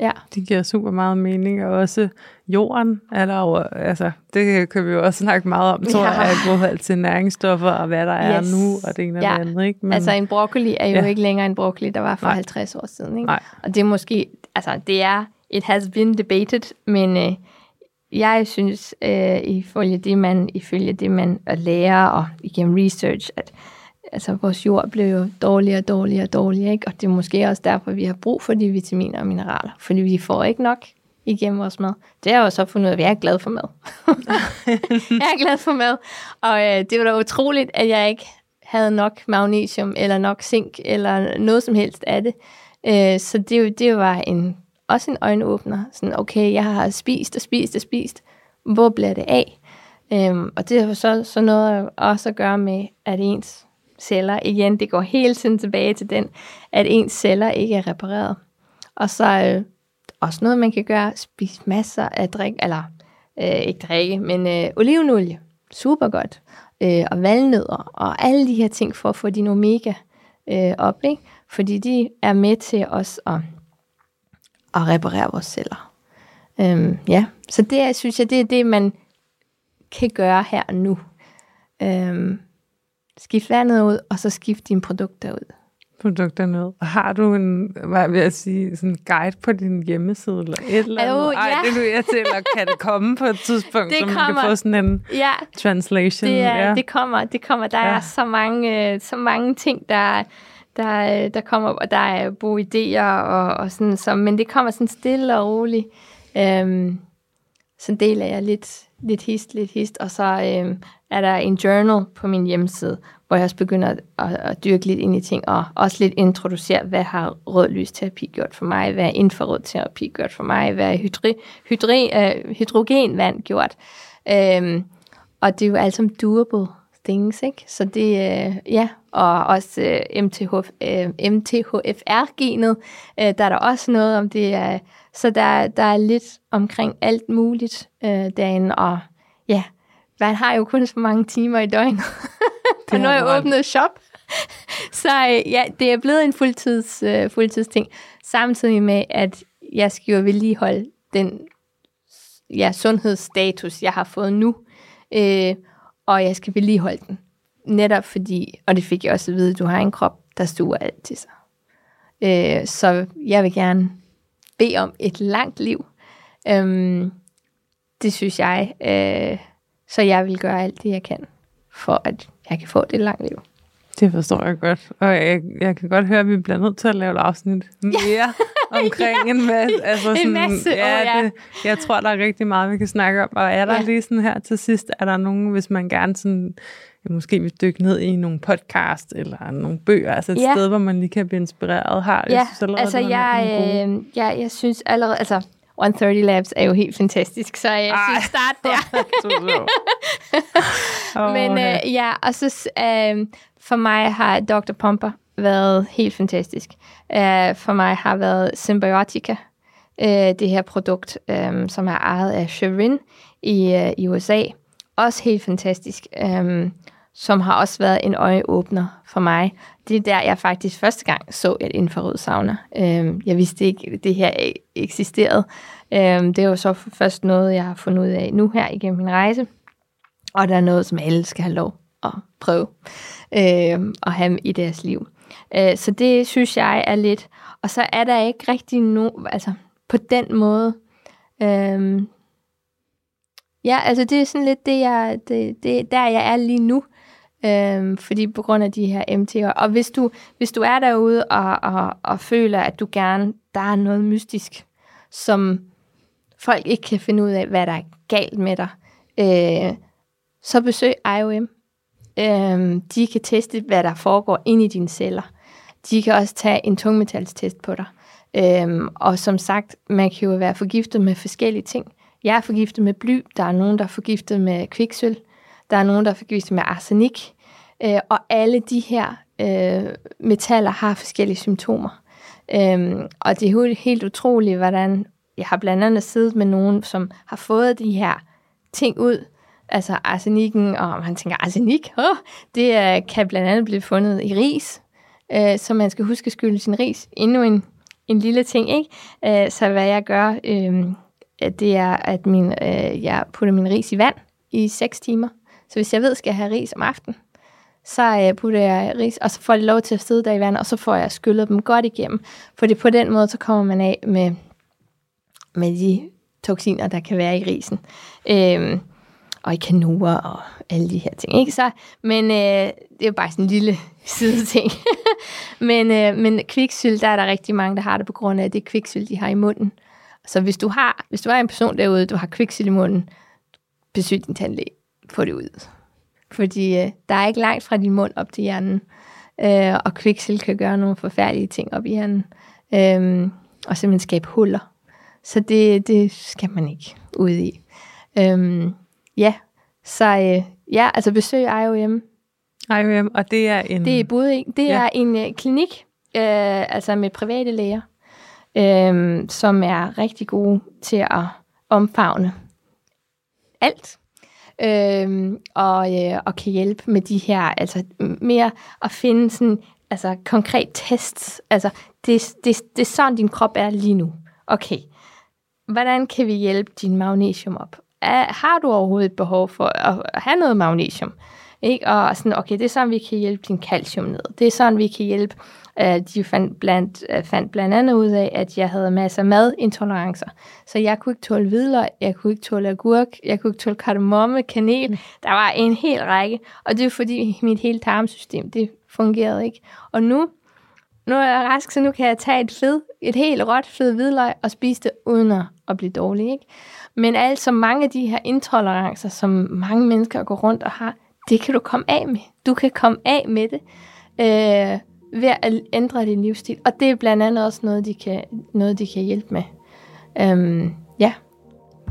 Ja. Det giver super meget mening, og også jorden er der jo, altså det kan vi jo også snakke meget om, tror ja. jeg, i forhold til næringsstoffer og hvad der er yes. nu, og det ene og ja. det andet. Ikke? Men, altså en broccoli er jo ja. ikke længere en broccoli, der var for Nej. 50 år siden. Ikke? Nej. Og det er måske, altså det er it has been debated, men øh, jeg synes, øh, ifølge det man, ifølge det man lærer og igennem research, at altså, vores jord blev jo dårligere og dårligere og dårligere, ikke? og det er måske også derfor, vi har brug for de vitaminer og mineraler, fordi vi får ikke nok igennem vores mad. Det har jeg jo så fundet ud af, at jeg er glad for mad. jeg er glad for mad, og øh, det var da utroligt, at jeg ikke havde nok magnesium, eller nok zink, eller noget som helst af det. Øh, så det, det var en også en øjenåbner. Sådan, okay, jeg har spist og spist og spist. Hvor bliver det af? Øhm, og det har så, så noget også at gøre med, at ens celler, igen, det går hele tiden tilbage til den, at ens celler ikke er repareret. Og så øh, også noget, man kan gøre, spise masser af drik, eller øh, ikke drikke, men øh, olivenolie, super godt, øh, og valnødder, og alle de her ting for at få din omega øh, op, ikke? fordi de er med til os at at reparere vores celler. Øhm, ja, så det synes jeg, det er det, man kan gøre her og nu. Øhm, skift vandet ud, og så skift dine produkter ud. Produkterne ud. Har du en, hvad vil jeg sige, sådan en guide på din hjemmeside, eller et eller andet? Jo, ja. Ej, det er jeg til, eller kan det komme på et tidspunkt, det så man kommer. kan få sådan en ja. translation? Det, er, ja. det kommer, det kommer. Der ja. er så mange, øh, så mange ting, der der, der kommer, og der er gode idéer, og, og sådan, så, men det kommer sådan stille og roligt. Øhm, så deler jeg lidt, lidt hist, lidt hist, og så øh, er der en journal på min hjemmeside, hvor jeg også begynder at, at, at dyrke lidt ind i ting, og også lidt introducere, hvad har rød lysterapi gjort for mig, hvad er infrarød terapi gjort for mig, hvad er hydri, hydri, øh, hydrogenvand gjort. Øh, og det er jo alt som durable things, ikke? Så det, øh, ja, og også øh, MTH, øh, MTHFR-genet, øh, der er der også noget om det. Uh, så der, der er lidt omkring alt muligt uh, derinde, og ja, man har jo kun så mange timer i døgnet. og nu har jeg åbnet shop. så øh, ja, det er blevet en fuldtids, uh, fuldtidsting. Samtidig med, at jeg skal jo vedligeholde den ja, sundhedsstatus, jeg har fået nu. Øh, og jeg skal vedligeholde den. Netop fordi, og det fik jeg også at vide, at du har en krop, der stuer alt til sig. Øh, så jeg vil gerne bede om et langt liv. Øh, det synes jeg. Øh, så jeg vil gøre alt det, jeg kan, for at jeg kan få det langt liv. Det forstår jeg godt. Og jeg, jeg kan godt høre, at vi bliver nødt til at lave et afsnit mere omkring ja. en masse. Altså sådan, en masse, ja, oh, ja. Det, jeg tror, der er rigtig meget, vi kan snakke om. Og er der ja. lige sådan her til sidst, er der nogen, hvis man gerne sådan, ja, måske vil dykke ned i nogle podcast eller nogle bøger, altså et ja. sted, hvor man lige kan blive inspireret, har ja. jeg synes allerede, altså jeg, øh, jeg, jeg synes allerede, altså 130 Labs er jo helt fantastisk, så jeg Ej. synes start der. oh, Men øh, ja, og så øh, for mig har Dr. Pumper været helt fantastisk. Uh, for mig har været Symbiotica, uh, det her produkt, um, som er ejet af Shirin i, uh, i USA. Også helt fantastisk. Um, som har også været en øjeåbner for mig. Det er der, jeg faktisk første gang så et infrarød sauna. Um, jeg vidste ikke, at det her eksisterede. Um, det er jo så først noget, jeg har fundet ud af nu her igennem min rejse. Og der er noget, som alle skal have lov at prøve øh, at have i deres liv. Øh, så det synes jeg er lidt. Og så er der ikke rigtig no, altså på den måde. Øh, ja, altså det er sådan lidt det, jeg, det, det der jeg er lige nu. Øhm, fordi på grund af de her MT'er. Og hvis du, hvis du er derude og, og, og føler, at du gerne, der er noget mystisk, som folk ikke kan finde ud af, hvad der er galt med dig, øh, så besøg IOM. Øhm, de kan teste, hvad der foregår inde i dine celler. De kan også tage en tungmetalstest på dig. Øhm, og som sagt, man kan jo være forgiftet med forskellige ting. Jeg er forgiftet med bly, der er nogen, der er forgiftet med kviksøl, der er nogen, der er forgiftet med arsenik, øh, og alle de her øh, metaller har forskellige symptomer. Øhm, og det er jo helt utroligt, hvordan jeg har blandt andet siddet med nogen, som har fået de her ting ud, altså arsenikken, og man tænker, arsenik, oh, det er, kan blandt andet blive fundet i ris, øh, så man skal huske at skylde sin ris. Endnu en, en lille ting, ikke? Øh, så hvad jeg gør, øh, det er, at min, øh, jeg putter min ris i vand i 6 timer. Så hvis jeg ved, skal jeg skal have ris om aftenen, så øh, putter jeg ris, og så får det lov til at sidde der i vand, og så får jeg skyllet dem godt igennem. For det på den måde, så kommer man af med, med de toksiner, der kan være i risen. Øh, og i kanoer og alle de her ting. Ikke? Så, men øh, det er jo bare sådan en lille side ting. men, øh, men kviksyl, der er der rigtig mange, der har det på grund af det kviksyl, de har i munden. Så hvis du har, hvis du er en person derude, du har kviksyl i munden, besøg din tandlæge. Få det ud. Fordi øh, der er ikke langt fra din mund op til hjernen. Øh, og kviksyld kan gøre nogle forfærdelige ting op i hjernen. Øh, og simpelthen skabe huller. Så det, det skal man ikke ud i. Øh, Ja, så øh, ja, altså besøg IOM. IOM, og det er en... Det er både Det ja. er en øh, klinik, øh, altså med private læger, øh, som er rigtig gode til at omfavne alt. Øh, og, øh, og kan hjælpe med de her, altså mere at finde sådan, altså konkret tests. Altså, det, det, det er sådan, din krop er lige nu. Okay, hvordan kan vi hjælpe din magnesium op? Er, har du overhovedet et behov for at have noget magnesium? Ikke? Og sådan, okay, det er sådan, vi kan hjælpe din calcium ned. Det er sådan, vi kan hjælpe. Uh, de fandt blandt, uh, fandt blandt andet ud af, at jeg havde masser af madintolerancer. Så jeg kunne ikke tåle hvidløg, jeg kunne ikke tåle agurk, jeg kunne ikke tåle kardemomme, kanel. Der var en hel række. Og det er fordi mit hele tarmsystem, det fungerede ikke. Og nu, nu er jeg rask, så nu kan jeg tage et fed et helt råt fed hvidløg og spise det uden at blive dårlig. Ikke? Men altså mange af de her intolerancer, som mange mennesker går rundt og har, det kan du komme af med. Du kan komme af med det øh, ved at ændre din livsstil. Og det er blandt andet også noget, de kan, noget, de kan hjælpe med. Øhm, ja.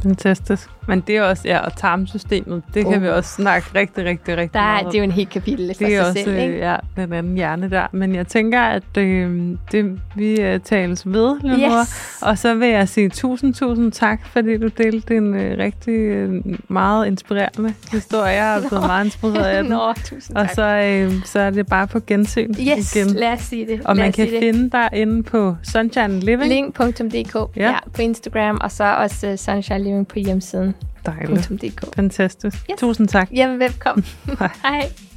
Fantastisk. Men det er også, ja, og tarmsystemet, det oh. kan vi også snakke rigtig, rigtig, rigtig der, meget om. Det er jo en helt kapitel for det er sig også, selv, ikke? Ja, den anden hjerne der. Men jeg tænker, at øh, det, vi uh, tales ved, Leonora. Yes. Og så vil jeg sige tusind, tusind tak, fordi du delte din uh, rigtig uh, meget inspirerende historie. Jeg har blevet meget inspireret af den. Nå, tusind tak. Og så, uh, så er det bare på gensyn yes, igen. lad os sige det. Og lad man kan det. finde dig inde på Sunshine Living. Link.dk ja. ja, på Instagram, og så også uh, Sunshine Living på hjemmesiden. Dejligt. Fantastisk. Yes. Tusind tak. Jamen, velkommen. Hej.